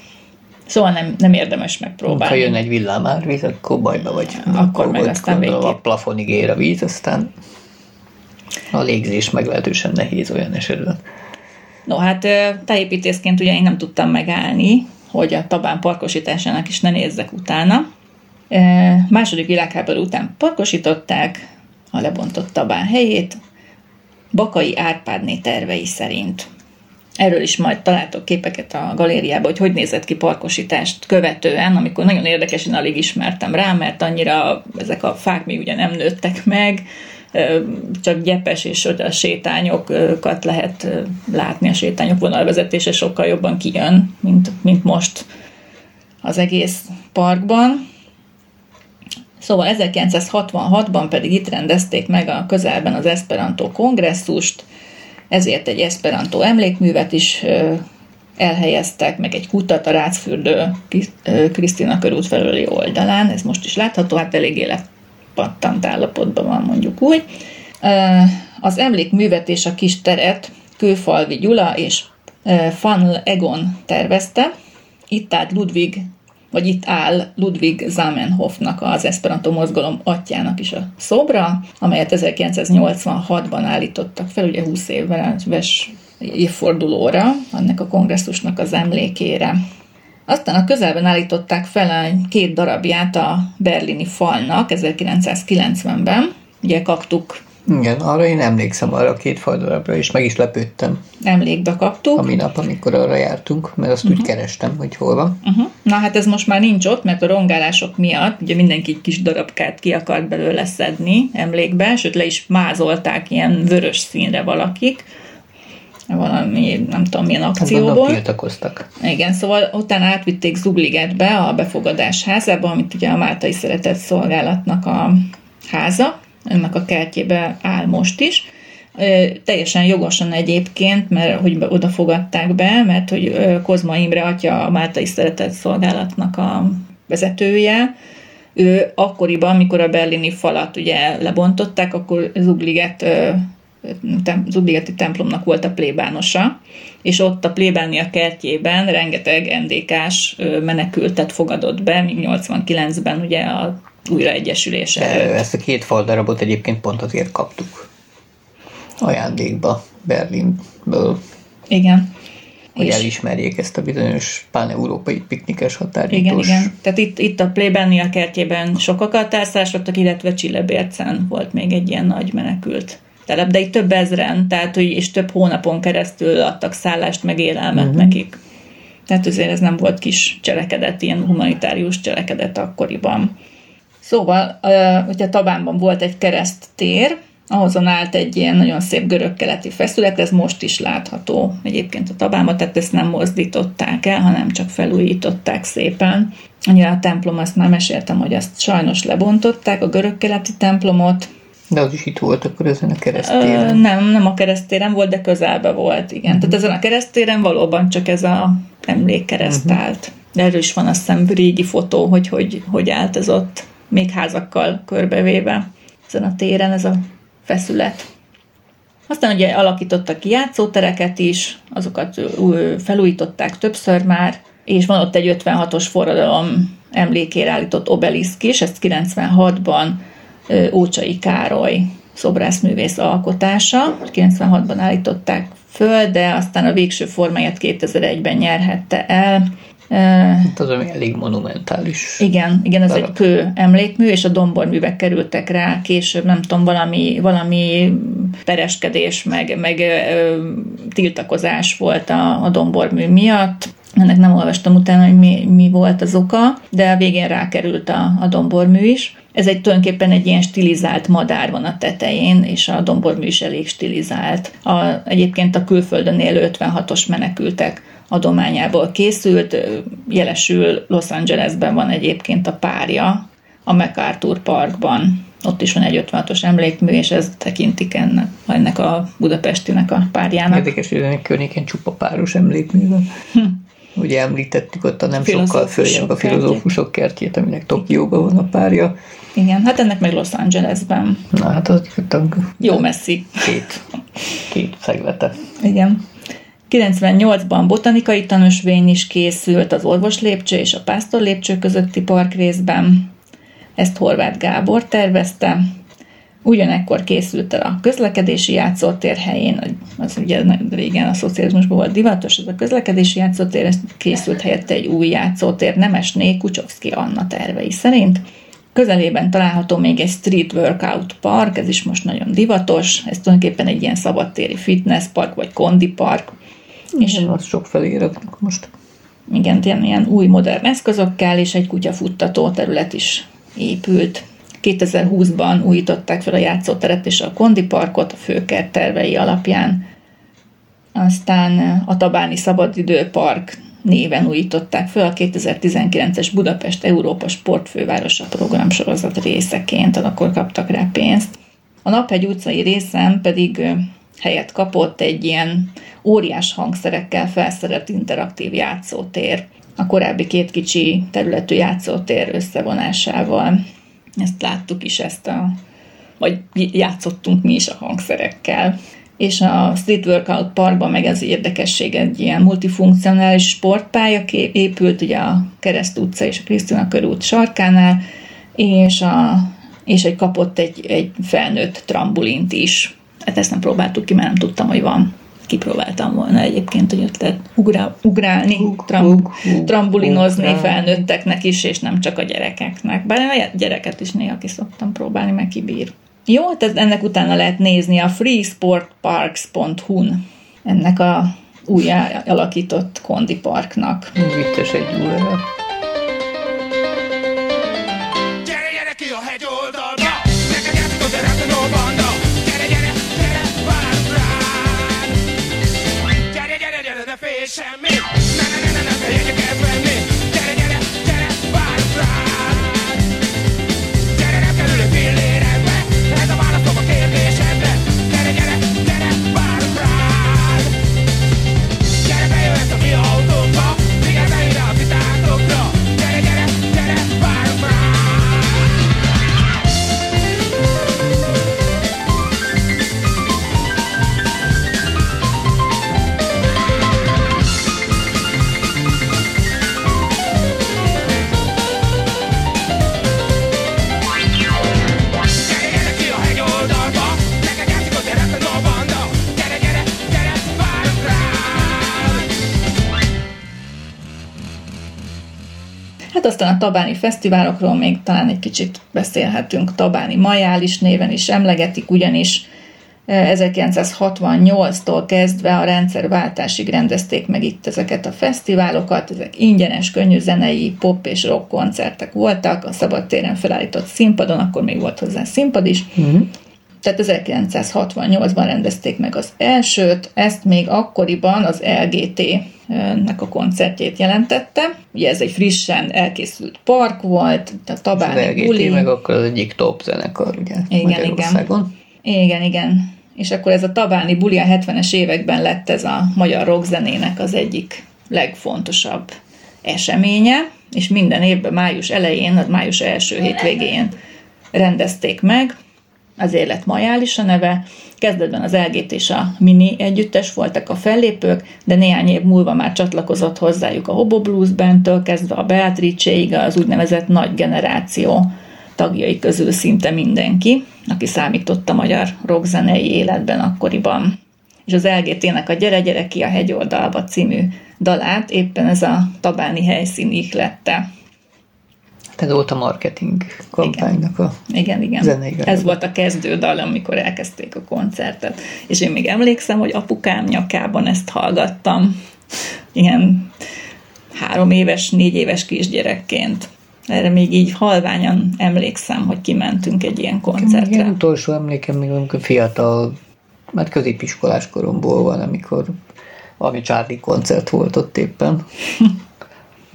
Szóval nem, nem érdemes Ha megpróbálni. jön egy villámárvíz, akkor bajba vagy. Akkor meg vagy aztán gondolom a végképp. plafonig ér a víz, aztán a légzés meglehetősen nehéz olyan esetben. No hát tájépítészként ugye én nem tudtam megállni, hogy a Tabán parkosításának is ne nézzek utána. Ö, Második világháború után parkosították a lebontott Tabán helyét, Bakai Árpádné tervei szerint. Erről is majd találtok képeket a galériában, hogy hogy nézett ki parkosítást követően, amikor nagyon érdekes, én alig ismertem rá, mert annyira ezek a fák még ugye nem nőttek meg, csak gyepes és ott a sétányokat lehet látni, a sétányok vonalvezetése sokkal jobban kijön, mint, mint most az egész parkban. Szóval 1966-ban pedig itt rendezték meg a közelben az Esperanto kongresszust, ezért egy Esperanto emlékművet is elhelyeztek, meg egy kutat a Rácfürdő Krisztina körút felüli oldalán, ez most is látható, hát elég életpattant állapotban van mondjuk úgy. Az emlékművet és a kis teret Kőfalvi Gyula és Van Egon tervezte, itt állt Ludwig vagy itt áll Ludwig Zamenhofnak, az Esperanto mozgalom atyának is a szobra, amelyet 1986-ban állítottak fel, ugye 20 éves évfordulóra, annak a kongresszusnak az emlékére. Aztán a közelben állították fel két darabját a berlini falnak 1990-ben, ugye kaptuk, Igen, arra én emlékszem arra a két fajdarabra, és meg is lepődtem emlékbe kaptuk. a minap, amikor arra jártunk, mert azt úgy kerestem, hogy hol van. Uh-huh. Na hát ez most már nincs ott, mert a rongálások miatt ugye mindenki egy kis darabkát ki akart belőle szedni emlékbe, sőt le is mázolták ilyen vörös színre valakik, valami, nem tudom milyen Hát akcióból. tiltakoztak. Igen, szóval utána átvitték Zugligetbe, a befogadás házába, amit ugye a Máltai Szeretett Szolgálatnak a háza, ennek a kertjébe áll most is. Teljesen jogosan egyébként, mert hogy oda fogadták be, mert hogy Kozma Imre atya a Máltai Szeretett Szolgálatnak a vezetője, ő akkoriban, amikor a berlini falat ugye lebontották, akkor Zugliget Zubligeti templomnak volt a plébánosa, és ott a plébánia kertjében rengeteg NDK-s menekültet fogadott be, míg 89-ben ugye a újraegyesülés előtt. ezt a két faldarabot egyébként pont azért kaptuk ajándékba Berlinből, Igen. hogy És- elismerjék ezt a bizonyos pán-európai piknikes Igen, határítós. igen. Tehát itt, itt a plébánia kertjében sokakat elszállítottak, illetve Csillebércen volt még egy ilyen nagy menekült telep, de itt több ezren, tehát hogy és több hónapon keresztül adtak szállást, meg élelmet uh-huh. nekik. Tehát azért ez nem volt kis cselekedet, ilyen humanitárius cselekedet akkoriban. Szóval, ugye Tabánban volt egy kereszttér, ahhozon állt egy ilyen nagyon szép görög-keleti feszület, ez most is látható egyébként a Tabánban, tehát ezt nem mozdították el, hanem csak felújították szépen. Ugye a templom, azt már meséltem, hogy azt sajnos lebontották, a görög-keleti templomot, De az is itt volt akkor ezen a Ö, keresztéren. nem, nem a keresztéren volt, de közelbe volt, igen. Tehát ezen a keresztéren valóban csak ez a emlékkereszt állt. De erről is van azt hiszem régi fotó, hogy, hogy hogy állt ez ott, még házakkal körbevéve ezen a téren ez a feszület. Aztán ugye alakítottak ki játszótereket is, azokat felújították többször már, és van ott egy 56-os forradalom emlékére állított obeliszk is, ezt 96-ban ö, Ócsai Károly szobrászművész alkotása. 96-ban állították föl, de aztán a végső formáját 2001-ben nyerhette el. Hát az ami elég monumentális. igen, igen, ez Darab. egy kő emlékmű, és a domborművek kerültek rá később, nem tudom, valami, valami pereskedés, meg, meg ö, tiltakozás volt a, a dombormű miatt. Ennek nem olvastam utána, hogy mi, mi volt az oka, de a végén rákerült a, a dombormű is. Ez egy tulajdonképpen egy ilyen stilizált madár van a tetején, és a dombormű is elég stilizált. A, egyébként a külföldön élő 56-os menekültek adományából készült, jelesül Los Angelesben van egyébként a párja, a MacArthur Parkban. Ott is van egy 56-os emlékmű, és ez tekintik ennek, ennek a budapestinek a párjának. Érdekes, hogy ennek környéken csupa páros emlékmű van. Ugye említettük ott a nem sokkal följebb a filozófusok kertjét, aminek Tokióban van a párja. Igen, hát ennek meg Los Angelesben. Na hát ott a Jó messzi. két, két szeglete. Igen. 98-ban botanikai tanúsvény is készült az orvos lépcső és a pásztor lépcső közötti parkrészben. Ezt Horváth Gábor tervezte. Ugyanekkor készült el a közlekedési játszótér helyén, az ugye régen a szocializmusban volt divatos, ez a közlekedési játszótér, készült helyette egy új játszótér, Nemesné Kucsovszki Anna tervei szerint. Közelében található még egy street workout park, ez is most nagyon divatos, ez tulajdonképpen egy ilyen szabadtéri fitness park, vagy kondi park, És azt sok felé raknak most. igen, ilyen, ilyen új modern eszközökkel, és egy kutyafuttató terület is épült. 2020-ban újították fel a játszóteret és a Kondi Parkot a főkert tervei alapján. Aztán a Tabáni Szabadidőpark néven újították fel a 2019-es Budapest Európa Sportfővárosa programsorozat részeként, akkor kaptak rá pénzt. A Naphegy utcai részen pedig helyet kapott egy ilyen óriás hangszerekkel felszerelt interaktív játszótér, a korábbi két kicsi területű játszótér összevonásával. Ezt láttuk is, ezt a, vagy játszottunk mi is a hangszerekkel. És a Street Workout Parkban meg ez érdekesség, egy ilyen multifunkcionális sportpálya épült, ugye a Kereszt utca és a Krisztina körút sarkánál, és, a, és egy kapott egy, egy felnőtt trambulint is. Hát ezt nem próbáltuk ki, mert nem tudtam, hogy van. Kipróbáltam volna egyébként, hogy ott lehet ugrál, ugrálni, Ug- tram, trambulinozni felnőtteknek is, és nem csak a gyerekeknek. Bár a gyereket is néha ki szoktam próbálni, meg kibír. Jó, hát ez, ennek utána lehet nézni a freesportparks.hu-n ennek a újjá alakított kondi parknak. Vicces egy URL. Hát aztán a Tabáni fesztiválokról még talán egy kicsit beszélhetünk. Tabáni Majális néven is emlegetik, ugyanis eh, 1968-tól kezdve a rendszerváltásig rendezték meg itt ezeket a fesztiválokat, ezek ingyenes, könnyű zenei, pop és rock koncertek voltak, a szabadtéren felállított színpadon, akkor még volt hozzá színpad is, tehát 1968-ban rendezték meg az elsőt, ezt még akkoriban az LGT-nek a koncertjét jelentette. Ugye ez egy frissen elkészült park volt, a Tabáni Buli. Meg akkor az egyik top zenekar, ugye Igen, Magyarországon. Igen, igen. És akkor ez a Tabáni Buli a 70-es években lett ez a magyar rockzenének az egyik legfontosabb eseménye, és minden évben május elején, az május első hétvégén rendezték meg, azért lett Majális a neve. Kezdetben az LGT és a Mini együttes voltak a fellépők, de néhány év múlva már csatlakozott hozzájuk a Hobo Blues Bandtől kezdve a Beatrice-ig az úgynevezett nagy generáció tagjai közül szinte mindenki, aki számított a magyar rockzenei életben akkoriban. És az LGT-nek a Gyere, gyere ki a hegyoldalba című dalát éppen ez a tabáni helyszín ihlette. Hát ez volt a marketing kampánynak a Igen, igen. Ez volt a kezdődal, amikor elkezdték a koncertet. És én még emlékszem, hogy apukám nyakában ezt hallgattam. Ilyen három éves, négy éves kisgyerekként. Erre még így halványan emlékszem, hogy kimentünk egy ilyen Igen, koncertre. utolsó emlékem még amikor fiatal, mert középiskolás koromból van, amikor valami Charlie koncert volt ott éppen.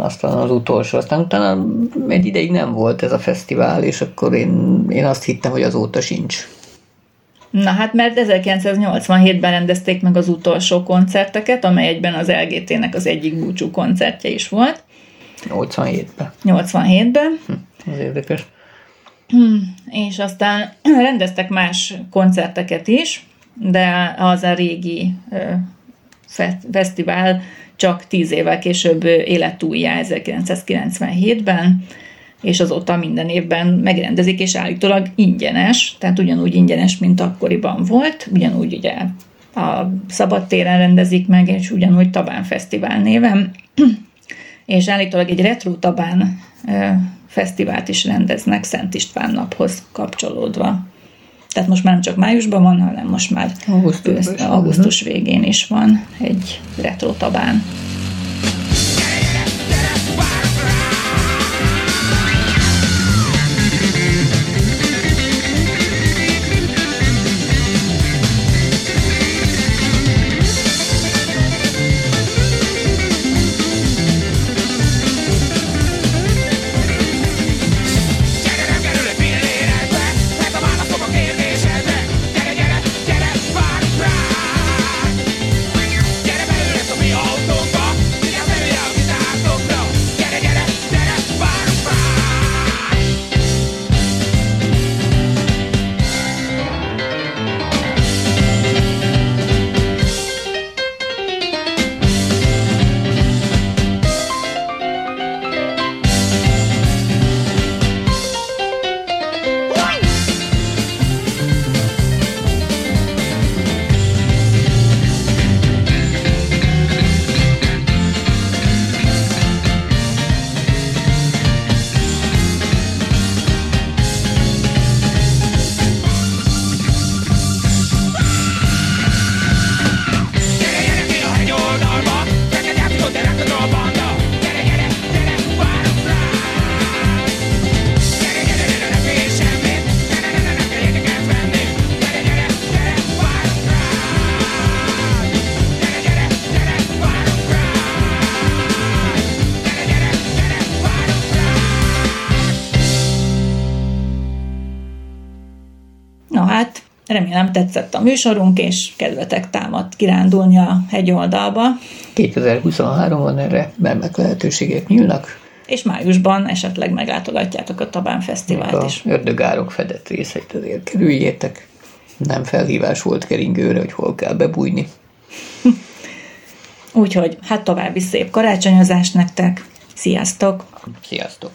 Aztán az utolsó, aztán utána egy ideig nem volt ez a fesztivál, és akkor én, én azt hittem, hogy azóta sincs. Na hát, mert 1987-ben rendezték meg az utolsó koncerteket, amely egyben az LGT-nek az egyik búcsú koncertje is volt, 87-ben. 87-ben. Ez érdekes. és aztán rendeztek más koncerteket is, de az a régi ö, fe- fesztivál csak tíz évvel később élet újjá 1997-ben, és azóta minden évben megrendezik, és állítólag ingyenes, tehát ugyanúgy ingyenes, mint akkoriban volt, ugyanúgy ugye a szabadtéren rendezik meg, és ugyanúgy Tabán Fesztivál néven, és állítólag egy retro Tabán fesztivált is rendeznek Szent István naphoz kapcsolódva. Tehát most már nem csak májusban van, hanem most már van, augusztus végén is van egy retro Tabán. Remélem tetszett a műsorunk, és kedvetek támadt kirándulni a hegyoldalba, 2023-ban erre remek lehetőségek nyílnak. és májusban esetleg meglátogatjátok a Tabán Fesztivált A is. ördögárok fedett részeit azért kerüljétek. Nem felhívás volt keringőre, hogy hol kell bebújni. Úgyhogy hát további szép karácsonyozást nektek. Sziasztok! Sziasztok!